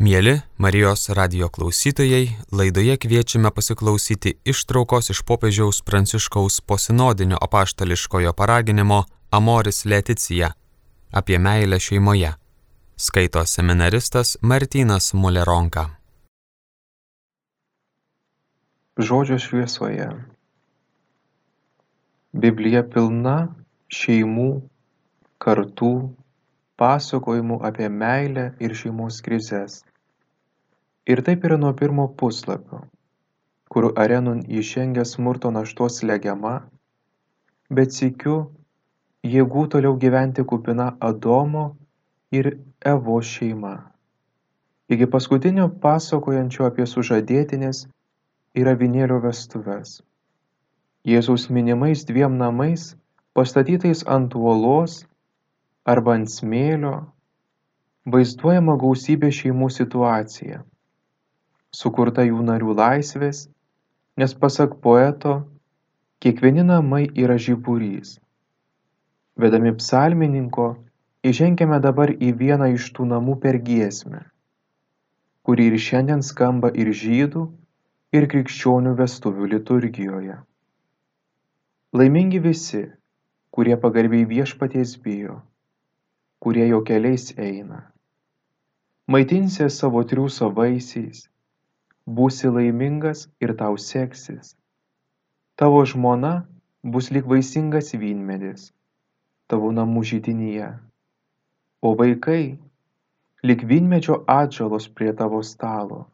Mėly Marijos radio klausytojai, laidoje kviečiame pasiklausyti ištraukos iš popiežiaus pranciškaus posinodinio apaštališkojo paraginimo Amoris Leticija apie meilę šeimoje. Skaito seminaristas Martynas Muleronka. Žodžio šviesoje. Biblija pilna šeimų, kartų, pasakojimų apie meilę ir šeimos krizės. Ir taip yra nuo pirmo puslapio, kur arenun įžengia smurto naštos legiama, bet sikiu jėgų toliau gyventi kupina Adomo ir Evo šeima. Iki paskutinio pasakojančio apie sužadėtinės ir avinėlio vestuves. Jėzaus minimais dviem namais, pastatytais ant uolos arba ant smėlio, vaizduojama gausybė šeimų situacija, sukurta jų narių laisvės, nes pasak poeto, kiekvieni namai yra žiburys. Vedami psalmininko, įžengiame dabar į vieną iš tų namų per giesmę, kuri ir šiandien skamba ir žydų, ir krikščionių vestuvių liturgijoje. Laimingi visi, kurie pagarbiai viešpaties bijo, kurie jo keliais eina. Maitinsi savo triūso vaisiais, būsi laimingas ir tau seksis. Tavo žmona bus lyg vaisingas vynmedis, tavo namų žydinyje, o vaikai lyg vynmedžio atžalos prie tavo stalo.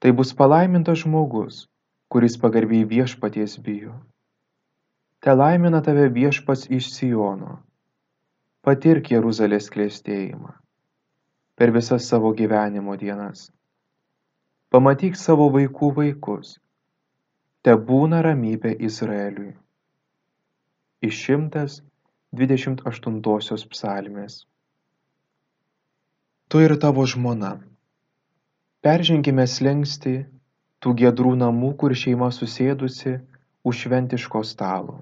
Tai bus palaimintas žmogus, kuris pagarbiai viešpaties bijo. Te laimina tave viešpats iš Sijono. Patirk Jeruzalės klėstėjimą per visas savo gyvenimo dienas. Pamatyk savo vaikų vaikus. Te būna ramybė Izraeliui. Iš 128 psalmės. Tu ir tavo žmona. Perženkime slengsti tų gedrų namų, kur šeima susėdusi už šventiško stalo.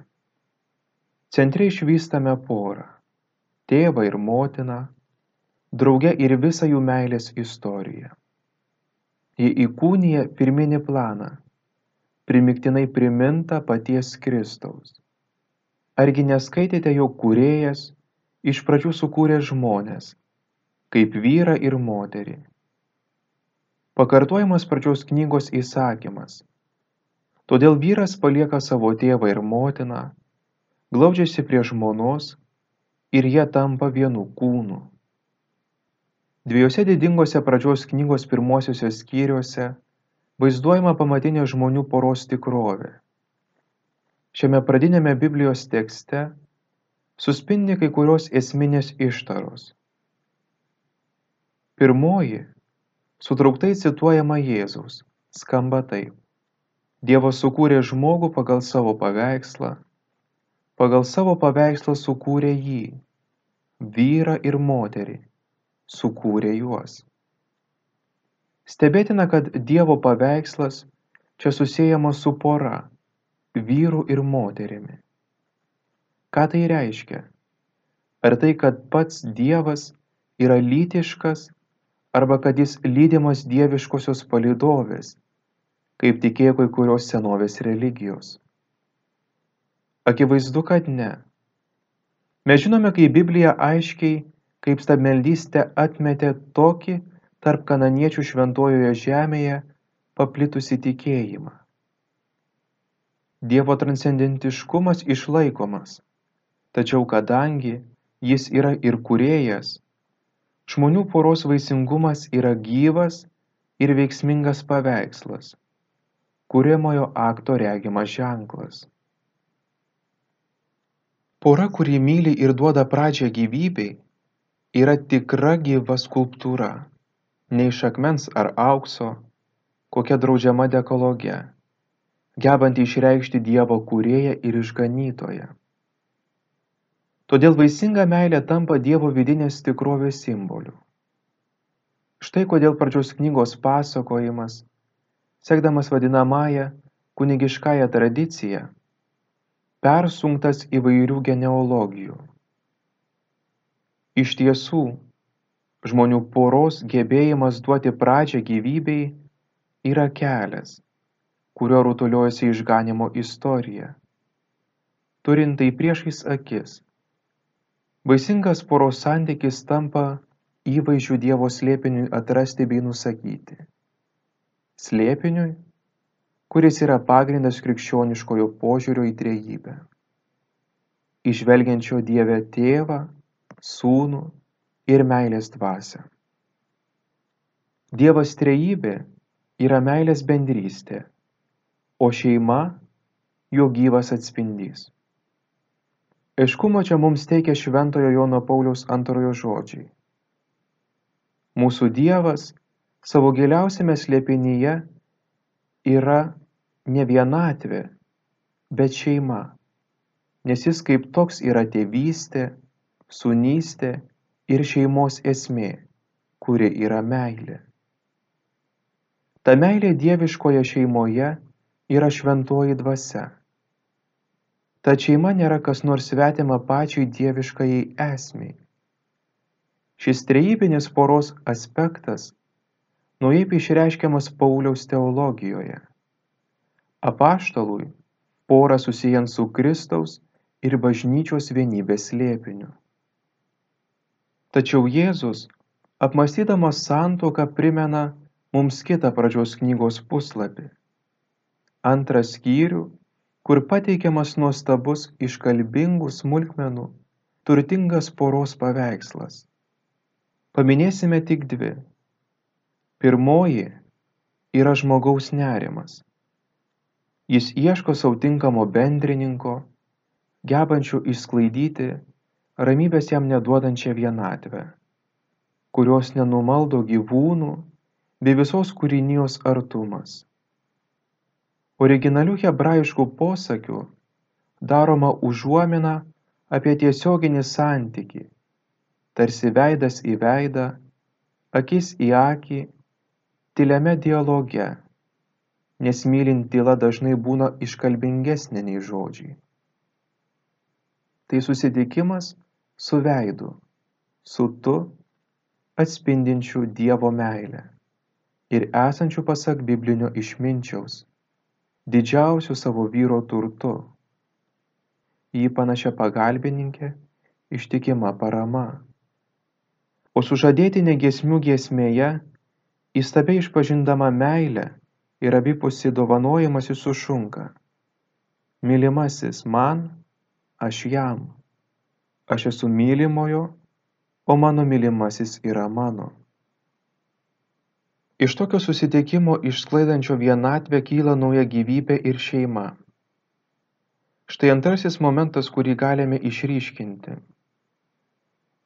Centre išvystame porą - tėvą ir motiną, drauge ir visą jų meilės istoriją. Jie įkūnija pirminį planą, primiktinai priminta paties Kristaus. Argi neskaitėte, jog kūrėjas iš pradžių sukūrė žmonės, kaip vyrą ir moterį. Pakartojamas pradžios knygos įsakymas. Todėl vyras palieka savo tėvą ir motiną, glaudžiasi prie žmonos ir jie tampa vienu kūnu. Dviejose didingose pradžios knygos pirmosiuose skyriuose vaizduojama pamatinė žmonių poros tikrovė. Šiame pradinėme Biblijos tekste suspindi kai kurios esminės ištaros. Pirmoji, sutrauktai cituojama Jėzaus, skamba taip. Dievas sukūrė žmogų pagal savo paveikslą pagal savo paveikslą sukūrė jį, vyrą ir moterį, sukūrė juos. Stebėtina, kad Dievo paveikslas čia susijęjamas su pora, vyru ir moterimi. Ką tai reiškia? Ar tai, kad pats Dievas yra lytiškas, arba kad jis lydimas dieviškosios palidovės, kaip tikėjo kai kurios senovės religijos? Akivaizdu, kad ne. Mes žinome, kai Biblija aiškiai, kaip stabmeldystė atmetė tokį tarp kananiečių šventojoje žemėje paplitusi tikėjimą. Dievo transcendentiškumas išlaikomas, tačiau kadangi jis yra ir kurėjas, žmonių poros vaisingumas yra gyvas ir veiksmingas paveikslas, kuriamojo akto regimas ženklas. Pora, kuri myli ir duoda pradžią gyvybei, yra tikra gyva skulptūra, ne iš akmens ar aukso, kokia draudžiama dekologe, gebanti išreikšti Dievo kūrėją ir išganytoją. Todėl vaisinga meilė tampa Dievo vidinės tikrovės simboliu. Štai kodėl pradžios knygos pasakojimas, sekdamas vadinamąją kunigiškąją tradiciją, persunktas įvairių genealogijų. Iš tiesų, žmonių poros gebėjimas duoti pradžią gyvybei yra kelias, kurio rutuliuojasi išganimo istorija. Turint tai priešais akis, vaisingas poros santykis tampa įvaizdžių Dievo slėpiniui atrasti bei nusakyti. Slėpiniui, kuris yra pagrindas krikščioniškojo požiūrio į trejybę. Išvelgiančio Dievę tėvą, sūnų ir meilės dvasią. Dievas trejybė yra meilės bendrystė, o šeima jo gyvas atspindys. Aiškumo čia mums teikia Šventojo Jono Pauliaus antrojo žodžiai. Mūsų Dievas savo giliausiame slėpinyje yra ne vienatvė, bet šeima, nes jis kaip toks yra tėvystė, sunystė ir šeimos esmė, kuri yra meilė. Ta meilė dieviškoje šeimoje yra šventoji dvasia. Ta šeima nėra kas nors svetima pačiai dieviškai esmiai. Šis trejybinis poros aspektas naujai išreiškiamas Pauliaus teologijoje. Apaštalui porą susijęs su Kristaus ir bažnyčios vienybės slėpiniu. Tačiau Jėzus, apmastydamas santoką, primena mums kitą pradžios knygos puslapį. Antrą skyrių, kur pateikiamas nuostabus iškalbingų smulkmenų, turtingas poros paveikslas. Paminėsime tik dvi. Pirmoji yra žmogaus nerimas. Jis ieško sautinkamo bendrininko, gebančių išsklaidyti ramybės jam neduodančią vienatvę, kurios nenumaldo gyvūnų bei visos kūrinijos artumas. Originalių hebrajiškų posakių daroma užuomina apie tiesioginį santyki, tarsi veidas į veidą, akis į akį, tyliame dialoge, nes mylint tyla dažnai būna iškalbingesnė nei žodžiai. Tai susitikimas su veidu, su tu atspindinčiu Dievo meilę ir esančiu pasak biblinio išminčiaus, didžiausiu savo vyro turtu. Į panašią pagalbininkę ištikima parama. O sužadėtinė giesmių giesmėje, įstabei išpažindama meilę ir abipusi dovanojimasi sušunka. Mylimasis man, aš jam aš esu mylimojo, o mano mylimasis yra mano. Iš tokio susitikimo išsklaidančio vienatvę kyla nauja gyvybė ir šeima. Štai antrasis momentas, kurį galime išryškinti.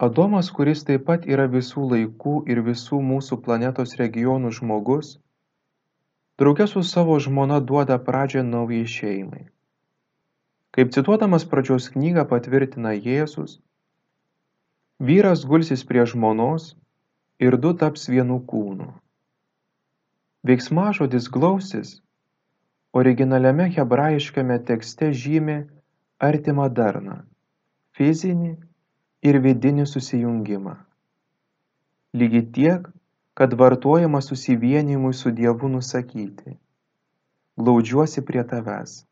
Adomas, kuris taip pat yra visų laikų ir visų mūsų planetos regionų žmogus, draugė su savo žmona duoda pradžią naujai šeimai. Kaip cituodamas pradžios knygą patvirtina Jėzus, vyras gulsis prie žmonos ir du taps vienu kūnu. Veiksmažodis glausis originaliame hebrajiškame tekste žymi artimą darną, fizinį ir vidinį susijungimą. Lygiai tiek, kad vartojama susivienimui su Dievu nusakyti. Glaudžiuosi prie tavęs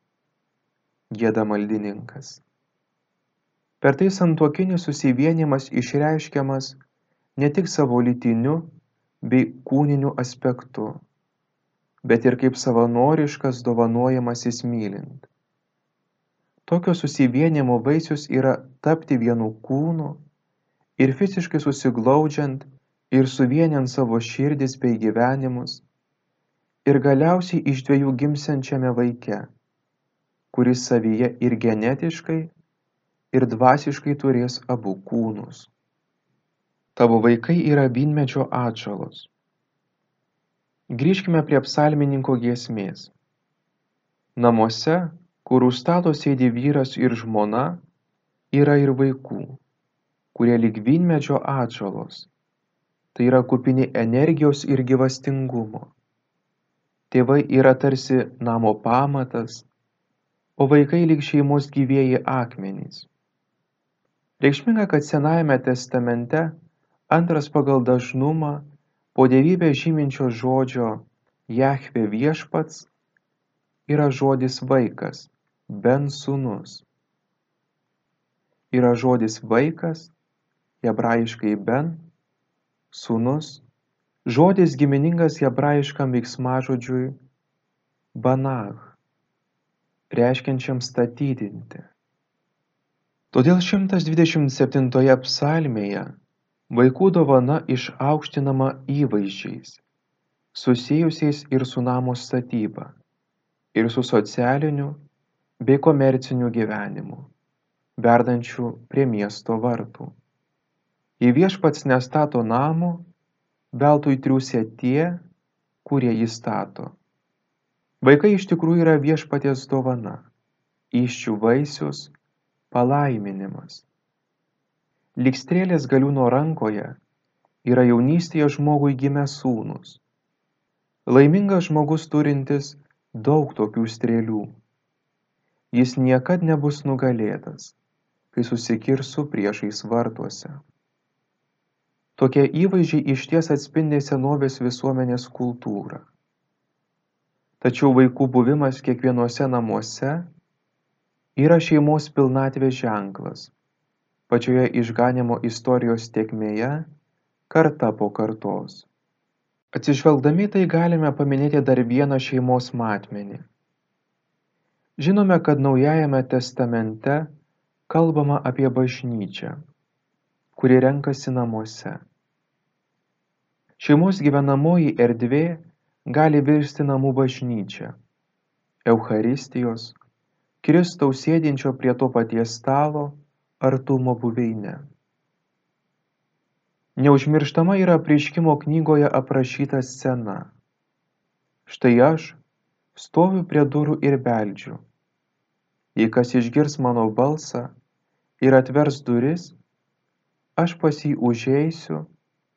gėda maldininkas. Per tai santuokinis susivienimas išreiškiamas ne tik savo lytiniu bei kūniniu aspektu, bet ir kaip savanoriškas dovanojamas įsmylint. Tokio susivienimo vaisius yra tapti vienu kūnu ir fiziškai susiglaudžiant ir suvieniant savo širdis bei gyvenimus ir galiausiai iš dviejų gimsiančiame vaike kuris savyje ir genetiškai, ir dvasiškai turės abu kūnus. Tavo vaikai yra vynmečio atšalos. Grįžkime prie psalmininko giesmės. Namuose, kur už stalo sėdi vyras ir žmona, yra ir vaikų, kurie lyg vynmečio atšalos. Tai yra kupini energijos ir gyvastingumo. Tėvai yra tarsi namo pamatas, o vaikai lyg šeimos gyvieji akmenys. Reikšminga, kad Senajame testamente antras pagal dažnumą po dievybę žyminčio žodžio Jahve viešpats yra žodis vaikas, ben sūnus. Yra žodis vaikas, hebrajiškai ben, sūnus, žodis giminingas hebrajiškam veiksmažodžiui banach reiškiančiam statydinti. Todėl 127 psalmėje vaikų dovana išaukštinama įvaizdžiais, susijusiais ir su namo statyba, ir su socialiniu bei komerciniu gyvenimu, verdančiu prie miesto vartų. Jei viešpats nestato namų, veltui triūsia tie, kurie jį stato. Vaikai iš tikrųjų yra viešpaties dovana, iščių vaisius, palaiminimas. Likstrėlės galiūno rankoje yra jaunystėje žmogui gimę sūnus. Laimingas žmogus turintis daug tokių strėlių. Jis niekad nebus nugalėtas, kai susikirsų priešais vartuose. Tokie įvaizdžiai išties atspindė senovės visuomenės kultūrą tačiau vaikų buvimas kiekvienuose namuose yra šeimos pilnatvės ženklas pačioje išganymo istorijos tėkmėje karta po kartos. Atsižvelgdami tai galime paminėti dar vieną šeimos matmenį. Žinome, kad Naujajame testamente kalbama apie bažnyčią, kuri renkasi namuose. Šeimos gyvenamoji erdvė gali virsti namų bažnyčia, Eucharistijos, Kristaus sėdinčio prie to paties stalo artumo buveinė. Neužmirštama yra prieškimo knygoje aprašyta scena. Štai aš stoviu prie durų ir beldžiu. Jei kas išgirs mano balsą ir atvers duris, aš pas jį užeisiu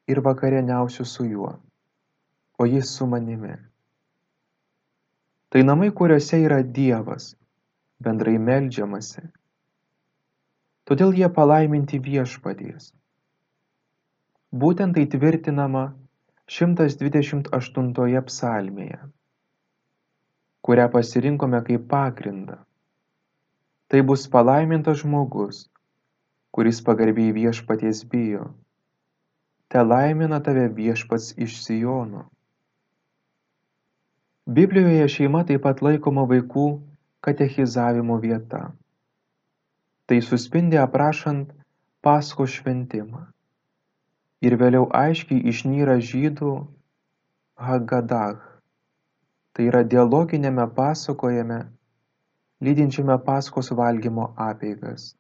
ir vakarieniausiu su juo o jis su manimi. Tai namai, kuriuose yra Dievas, bendrai melžiamasi. Todėl jie palaiminti viešpaties. Būtent tai tvirtinama 128 psalmėje, kurią pasirinkome kaip pagrindą. Tai bus palaimintas žmogus, kuris pagarbiai viešpaties bijo. Te laimina tave viešpats iš Sijono. Biblijoje šeima taip pat laikoma vaikų katechizavimo vieta. Tai suspindi aprašant Pasko šventimą. Ir vėliau aiškiai išnyra žydų Hagadah. Tai yra dialoginėme pasakojame, lydinčiame Paskos valgymo apeigas.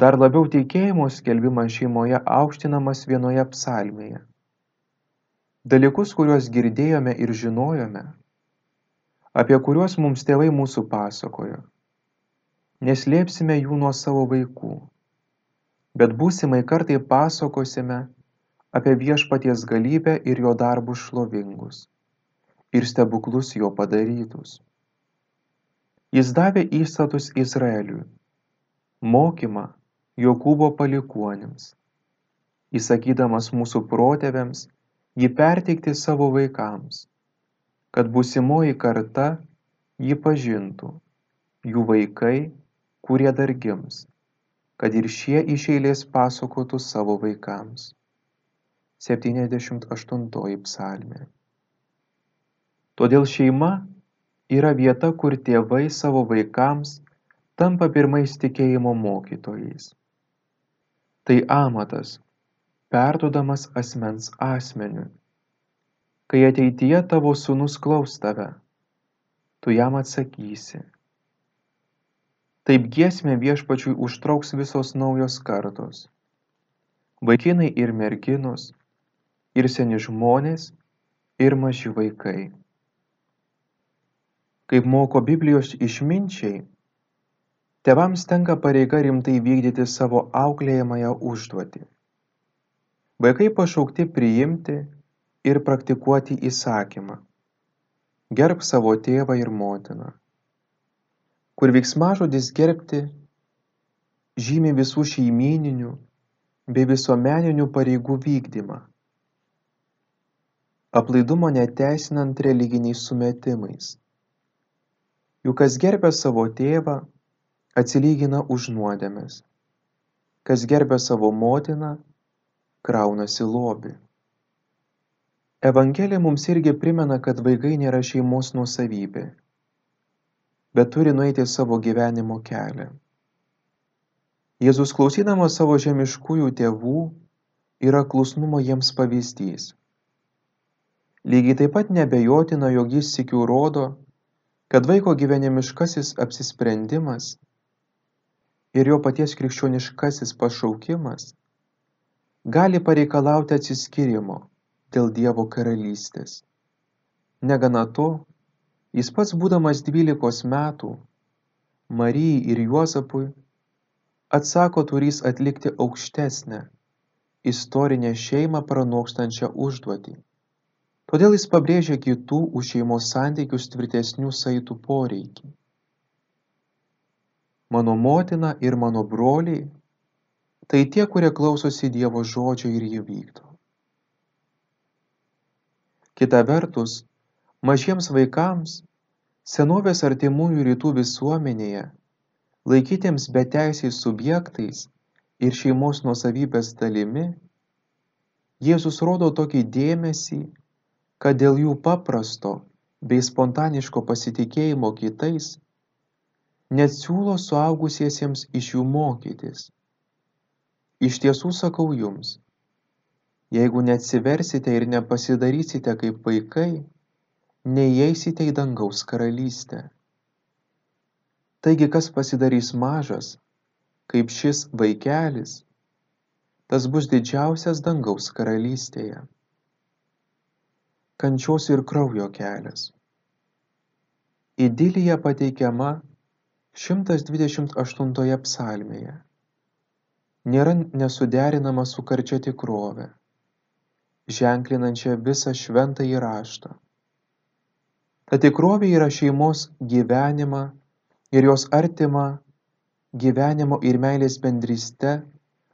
Dar labiau tikėjimo skelbimas šeimoje aukštinamas vienoje psalmėje dalykus kuriuos girdėjome ir žinojome, apie kuriuos mums tėvai mūsų pasakojo. Neslėpsime jų nuo savo vaikų, bet būsimai kartai pasakosime apie viešpaties galybę ir jo darbus šlovingus ir stebuklus jo padarytus. Jis davė įstatus Izraeliui, mokymą Jokūbo palikuonims, įsakydamas mūsų protėviams jį perteikti savo vaikams, kad būsimoji karta jį pažintų, jų vaikai, kurie dar gims, kad ir šie iš eilės pasakotų savo vaikams. 78 psalmė. Todėl šeima yra vieta, kur tėvai savo vaikams tampa pirmais tikėjimo mokytojais. Tai amatas, perduodamas asmens asmeniui. Kai ateityje tavo sūnus klaus tave, tu jam atsakysi. Taip giesmė viešpačiui užtrauks visos naujos kartos. Vaikinai ir merginos, ir seni žmonės, ir maži vaikai. Kaip moko Biblijos išminčiai, tevams tenka pareiga rimtai vykdyti savo auklėjamąją užduotį. Vaikai pašaukti priimti ir praktikuoti įsakymą. Gerb savo tėvą ir motiną. Kur veiksmažodis gerbti žymi visų šeimininių, bei visuomeninių pareigų vykdymą. Aplaidumo neteisinant religiniais sumetimais. Juk kas gerbė savo tėvą, atsilygina už nuodėmes. Kas gerbė savo motiną, kraunasi lobi. Evangelija mums irgi primena, kad vaikai nėra šeimos nuosavybė, bet turi nueiti savo gyvenimo kelią. Jėzus klausydamas savo žemiškųjų tėvų yra klusnumo jiems pavyzdys. Lygiai taip pat nebejotina, jog jis sikių rodo, kad vaiko gyvenimiškasis apsisprendimas ir jo paties krikščioniškasis pašaukimas gali pareikalauti atsiskyrimo dėl Dievo karalystės. Negana to, jis pats būdamas dvylikos metų, Marijai ir Juozapui, atsako turys atlikti aukštesnę, istorinę šeimą pranokstančią užduotį. Todėl jis pabrėžia kitų už šeimos santykius tvirtesnių saitų poreikį. Mano motina ir mano broliai - tai tie, kurie klausosi Dievo žodžio ir jį vykdo. Kita vertus, mažiems vaikams, senovės artimųjų rytų visuomenėje, laikytiems beteisiais subjektais ir šeimos nuosavybės dalimi, Jėzus rodo tokį dėmesį kad dėl jų paprasto bei spontaniško pasitikėjimo kitais net siūlo suaugusiesiems iš jų mokytis. Iš tiesų sakau jums, jeigu neatsiversite ir nepasidarysite kaip vaikai, neįeisite į dangaus karalystę. Taigi, kas pasidarys mažas, kaip šis vaikelis, tas bus didžiausias dangaus karalystėje kančios ir kraujo kelias. Idilija pateikiama 128 psalmėje. Nėra nesuderinama su karčia tikrove, ženklinančia visą šventą įraštą. Ta tikrovė yra šeimos gyvenimą ir jos artima gyvenimo ir meilės bendryste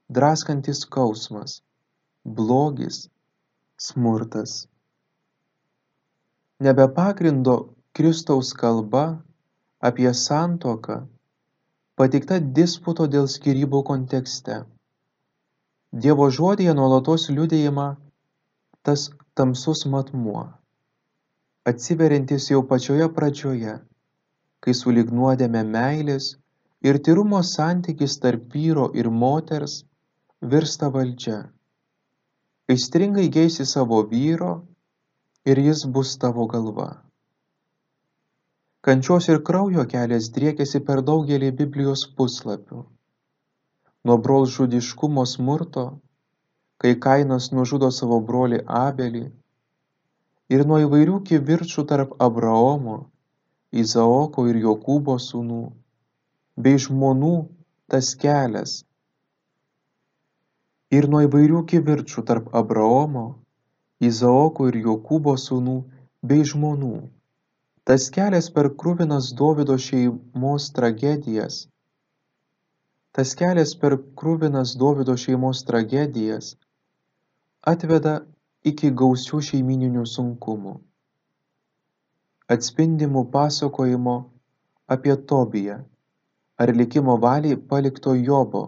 draskantis skausmas, blogis, smurtas nebe pagrindo kristaus kalba apie santuoką pateikta disputo dėl skyrybų kontekste dievo žodyje nuolatos liudijama tas tamsus matmuo atsiveriantis jau pačioje pradžioje kai sulig nuodėme meilės ir tyrumo santykis tarp vyro ir moters virsta valdžia aistringai geisi savo vyro ir jis bus tavo galva. Kančios ir kraujo kelias driekiasi per daugelį Biblijos puslapių. Nuo brol žudiškumo smurto, kai Kainas nužudo savo brolį Abelį, ir nuo įvairių kivirčių tarp Abraomo, Izaoko ir Jokūbo sūnų, bei žmonų tas kelias. Ir nuo įvairių kivirčių tarp Abraomo, izaoko ir jokūbo sūnų bei žmonų tas kelias per kruvinas dovydo šeimos tragedijas tas kelias per kruvinas dovydo šeimos tragedijas atveda iki gausių šeimyninių sunkumų atspindimų pasakojimo apie Tobiją ar likimo valiai palikto Jobo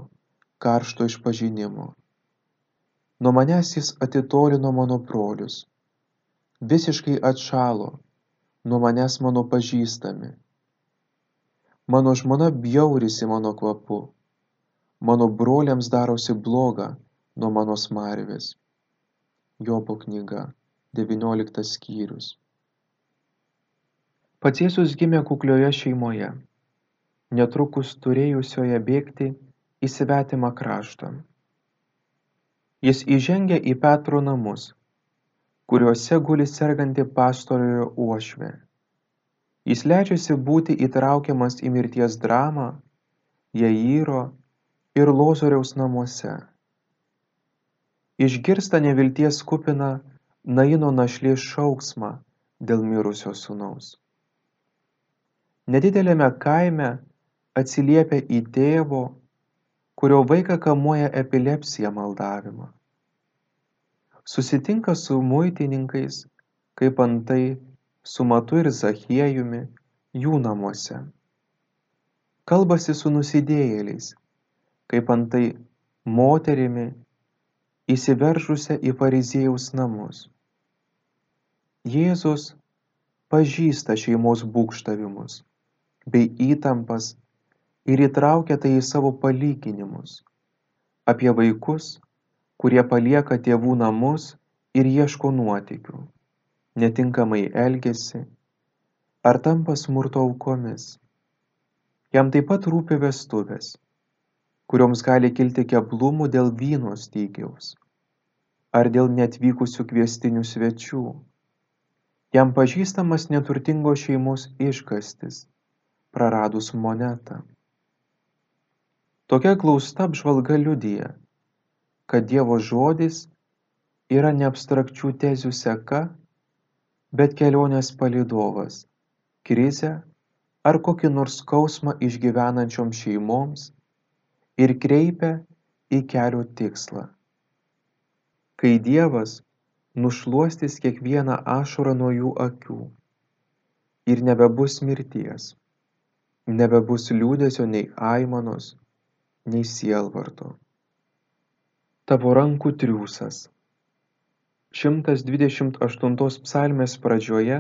karšto išpažinimo. Nuo manęs jis atitolino mano brolius. Visiškai atšalo, nuo manęs mano pažįstami. Mano žmona bjaurisi mano kvapu. Mano broliams darosi bloga nuo mano smarvės. Jobo knyga, 19 skyrius. Pats Jėzus gimė kuklioje šeimoje, netrukus turėjusioje bėgti į svetimą kraštą jis įžengia į petro namus kuriuose guli serganti pastarojo uošvė. Jis leidžiasi būti įtraukiamas į mirties dramą jairo ir lozoriaus namuose. Išgirsta nevilties kupiną naino našlės šauksmą dėl mirusio sūnaus. Nedideliame kaime atsiliepia į tėvo kurio vaiką kamuoja epilepsija maldavimą. Susitinka su muitininkais, kaip antai su Matu ir Zachiejumi jų namuose. Kalbasi su nusidėjėliais, kaip antai moterimi įsiveržusią į fariziejaus namus. Jėzus pažįsta šeimos būkštavimus bei įtampas ir įtraukia tai į savo palyginimus apie vaikus, kurie palieka tėvų namus ir ieško nuotykių, netinkamai elgesi ar tampa smurto aukomis. Jam taip pat rūpi vestuvės, kurioms gali kilti keblumų dėl vyno stygiaus ar dėl netvykusių kviestinių svečių. Jam pažįstamas neturtingos šeimos iškastis, praradus monetą. Tokia glausta apžvalga liudija, kad Dievo žodis yra ne abstrakčių tezių seka, bet kelionės palidovas, krizę ar kokį nors skausmą išgyvenančioms šeimoms ir kreipia į kelio tikslą. Kai Dievas nušluostys kiekvieną ašarą nuo jų akių ir nebebus mirties, nebebus liūdėsio nei aimanos, nei sielvarto. Tavo rankų triūsas. 128 psalmės pradžioje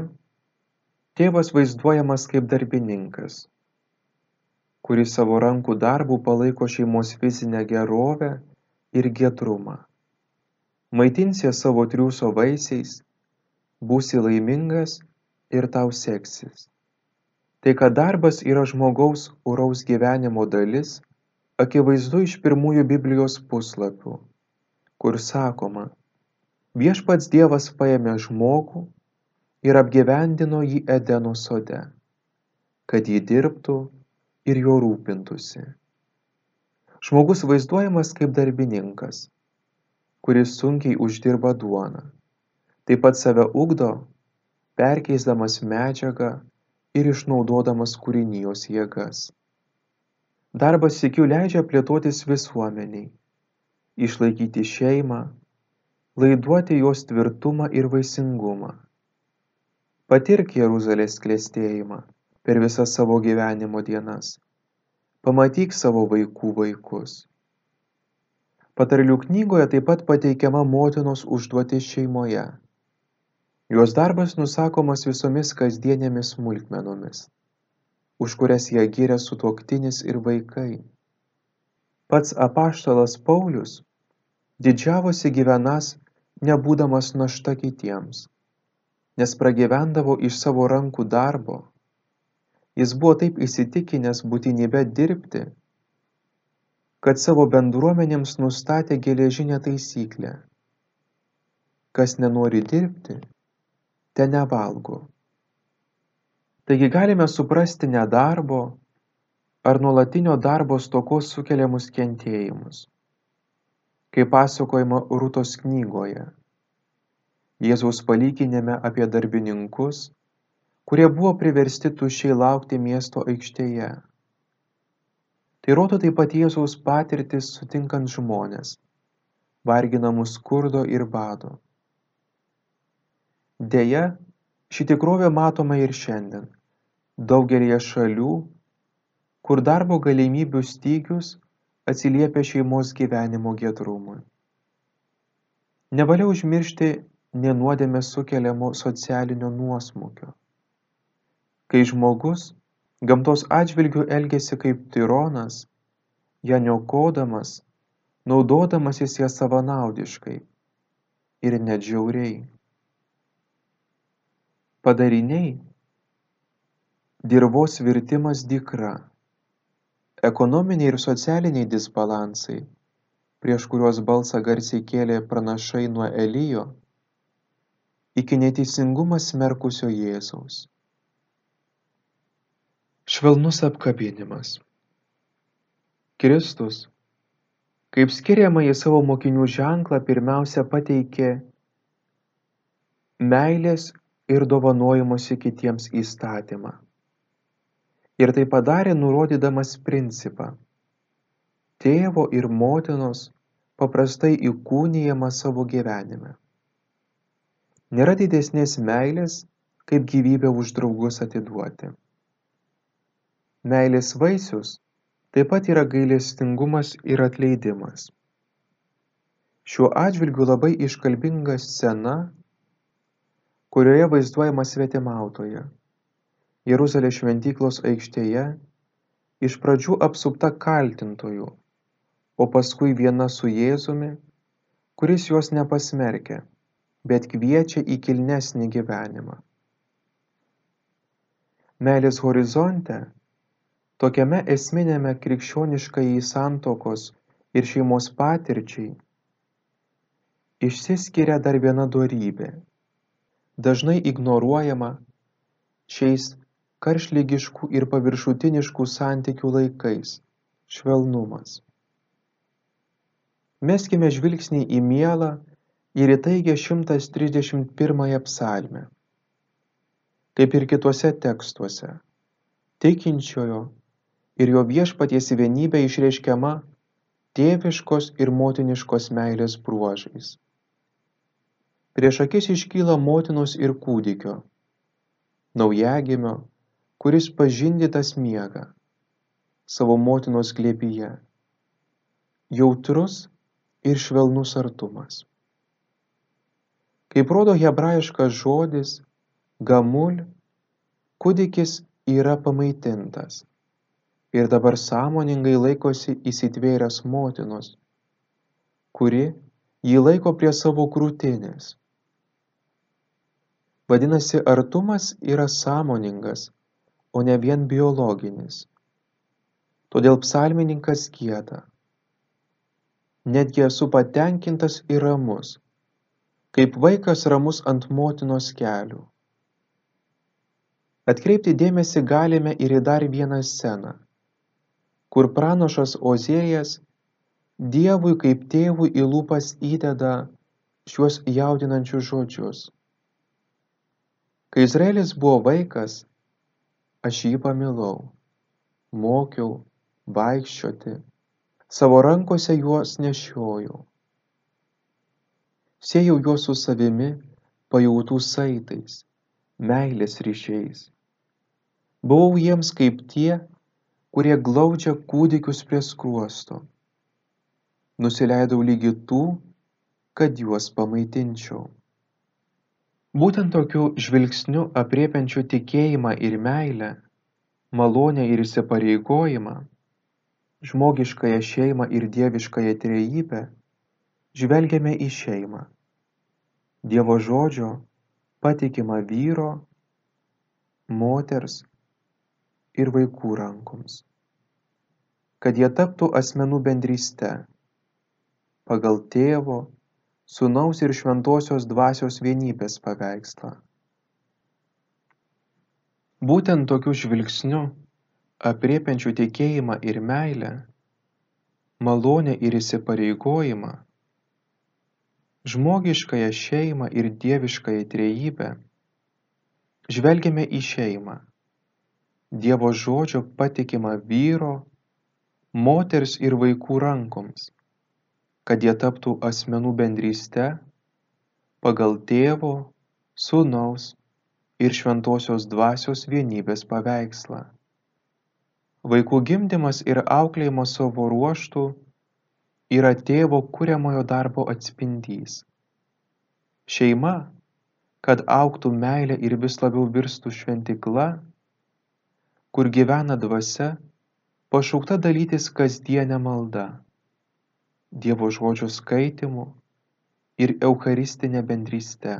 tėvas vaizduojamas kaip darbininkas, kuris savo rankų darbų palaiko šeimos fizinę gerovę ir gedrumą. Maitinsie savo triūso vaisiais, būsi laimingas ir tau seksis. Tai, kad darbas yra žmogaus uraus gyvenimo dalis, akivaizdu iš pirmųjų Biblijos puslapių, kur sakoma, viešpats Dievas paėmė žmogų ir apgyvendino jį Edeno sode, kad jį dirbtų ir jo rūpintųsi. Žmogus vaizduojamas kaip darbininkas, kuris sunkiai uždirba duoną, taip pat save ugdo, perkeisdamas medžiagą ir išnaudodamas kūrinijos jėgas. Darbas sykiu leidžia plėtotis visuomeniai, išlaikyti šeimą, laiduoti jos tvirtumą ir vaisingumą. Patirk Jeruzalės klėstėjimą per visas savo gyvenimo dienas. Pamatyk savo vaikų vaikus. Patarlių knygoje taip pat pateikiama motinos užduotis šeimoje. Jos darbas nusakomas visomis kasdienėmis smulkmenomis už kurias ją giria sutuoktinis ir vaikai. Pats apaštalas Paulius didžiavosi gyvenas nebūdamas našta kitiems, nes pragyvendavo iš savo rankų darbo. Jis buvo taip įsitikinęs būtinybę dirbti, kad savo bendruomenėms nustatė geležinę taisyklę. Kas nenori dirbti, te nevalgo. Taigi galime suprasti nedarbo ar nuolatinio darbo stokos sukeliamus kentėjimus. Kaip pasakojama Rūtos knygoje. Jėzaus palyginime apie darbininkus, kurie buvo priversti tušiai laukti miesto aikštėje. Tai rodo taip pat Jėzaus patirtis sutinkant žmonės, varginamus skurdo ir bado. Deja, ši tikrovė matoma ir šiandien daugelyje šalių, kur darbo galimybių stygius atsiliepia šeimos gyvenimo gedrumui. Nevalia užmiršti nenuodėmė sukeliamo socialinio nuosmukio. Kai žmogus gamtos atžvilgių elgesi kaip tironas, ją niokodamas, naudodamasis ją savanaudiškai ir nedžiauriai. Padariniai dirvos virtimas dykra ekonominiai ir socialiniai disbalansai prieš kuriuos balsą garsiai kėlė pranašai nuo Elijo iki neteisingumą smerkusio Jėzaus. Švelnus apkabinimas. Kristus, kaip skiriama į savo mokinių ženklą, pirmiausia pateikė meilės ir dovanojimuose kitiems įstatymą ir tai padarė nurodydamas principą tėvo ir motinos paprastai įkūnijama savo gyvenime. Nėra didesnės meilės, kaip gyvybę už draugus atiduoti. Meilės vaisius taip pat yra gailestingumas ir atleidimas. Šiuo atžvilgiu labai iškalbinga scena, kurioje vaizduojama svetimautoja. Jeruzalės šventyklos aikštėje iš pradžių apsupta kaltintojų, o paskui viena su Jėzumi, kuris jos nepasmerkia, bet kviečia į kilnesnį gyvenimą. Meilės horizonte, tokiame esminėme krikščioniškai santokos ir šeimos patirčiai, išsiskiria dar viena dorybė, dažnai ignoruojama šiais karšlygiškų ir paviršutiniškų santykių laikais - švelnumas. Meskime žvilgsnį į mielą ir įtaigę 131 psalmę. Kaip ir kituose tekstuose, tikinčiojo ir jo viešpaties vienybė išreiškiama tėviškos ir motiniškos meilės bruožais. Prieš akis iškyla motinos ir kūdikio, naujagimio kuris pažindytas miega savo motinos glėbyje. Jautrus ir švelnus artumas. Kaip rodo hebrajiškas žodis gamul, kūdikis yra pamaitintas ir dabar sąmoningai laikosi įsitvėręs motinos, kuri jį laiko prie savo krūtinės. Vadinasi, artumas yra sąmoningas o ne vien biologinis. Todėl psalmininkas gieda. Netgi esu patenkintas ir ramus, kaip vaikas ramus ant motinos kelių. Atkreipti dėmesį galime ir į dar vieną sceną, kur pranašas Ozėjas Dievui kaip tėvui į lūpas įdeda šiuos jaudinančius žodžius. Kai Izraelis buvo vaikas, aš jį pamilau, mokiau vaikščioti, savo rankose juos nešiojau. Sėjau juos su savimi pajautų saitais, meilės ryšiais. Buvau jiems kaip tie, kurie glaudžia kūdikius prie skruosto. Nusileidau lygi tų, kad juos pamaitinčiau. Būtent tokiu žvilgsniu apriepiančiu tikėjimą ir meilę, malonę ir įsipareigojimą, žmogiškąją šeimą ir dieviškąją trejybę, žvelgiame į šeimą. Dievo žodžio patikima vyro, moters ir vaikų rankoms. Kad jie taptų asmenų bendryste pagal tėvo, Sūnaus ir Šventosios Dvasios vienybės paveikslą. Būtent tokiu žvilgsniu, apriepiančiu tikėjimą ir meilę, malonę ir įsipareigojimą, žmogiškąją šeimą ir dieviškąją trejybę, žvelgiame į šeimą, Dievo žodžio patikimą vyro, moters ir vaikų rankoms kad jie taptų asmenų bendryste pagal tėvo, sūnaus ir šventosios dvasios vienybės paveikslą. Vaikų gimdymas ir auklėjimas savo ruoštų yra tėvo kuriamojo darbo atspindys. Šeima, kad auktų meilė ir vis labiau virstų šventikla, kur gyvena dvasia, pašaukta dalytis kasdienę maldą. Dievo žodžio skaitimu ir Eucharistinė bendryste.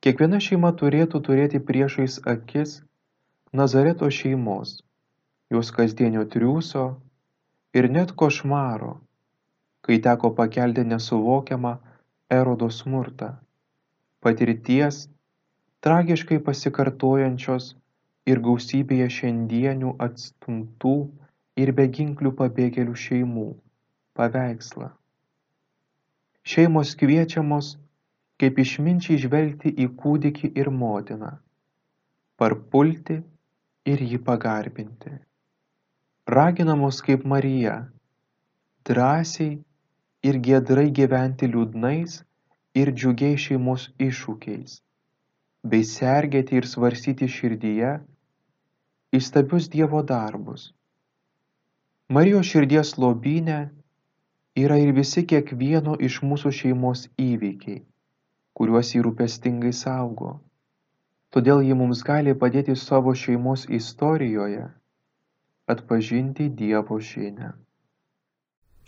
Kiekviena šeima turėtų turėti priešais akis Nazareto šeimos, jos kasdienio triūso ir net košmaro, kai teko pakelti nesuvokiamą erodo smurtą, patirties tragiškai pasikartojančios ir gausybėje šiandienių atstumtų ir beginklių pabėgėlių šeimų paveikslą. Šeimos kviečiamos kaip išminčiai žvelgti į kūdikį ir motiną, parpulti ir jį pagarbinti. raginamos kaip Marija drąsiai ir giedrai gyventi liūdnais ir džiugiai šeimos iššūkiais, bei sergėti ir svarstyti širdyje įstabius Dievo darbus. Marijos širdies lobynė yra ir visi kiekvieno iš mūsų šeimos įvykiai, kuriuos jį rūpestingai saugo. Todėl ji mums gali padėti savo šeimos istorijoje atpažinti Dievo žinę.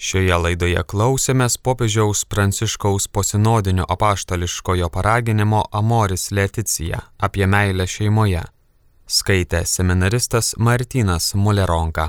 Šioje laidoje klausėmės popiežiaus Pranciškaus posinodinio apaštališkojo paraginimo Amoris Leticija apie meilę šeimoje. Skaitė seminaristas Martinas Muleronka.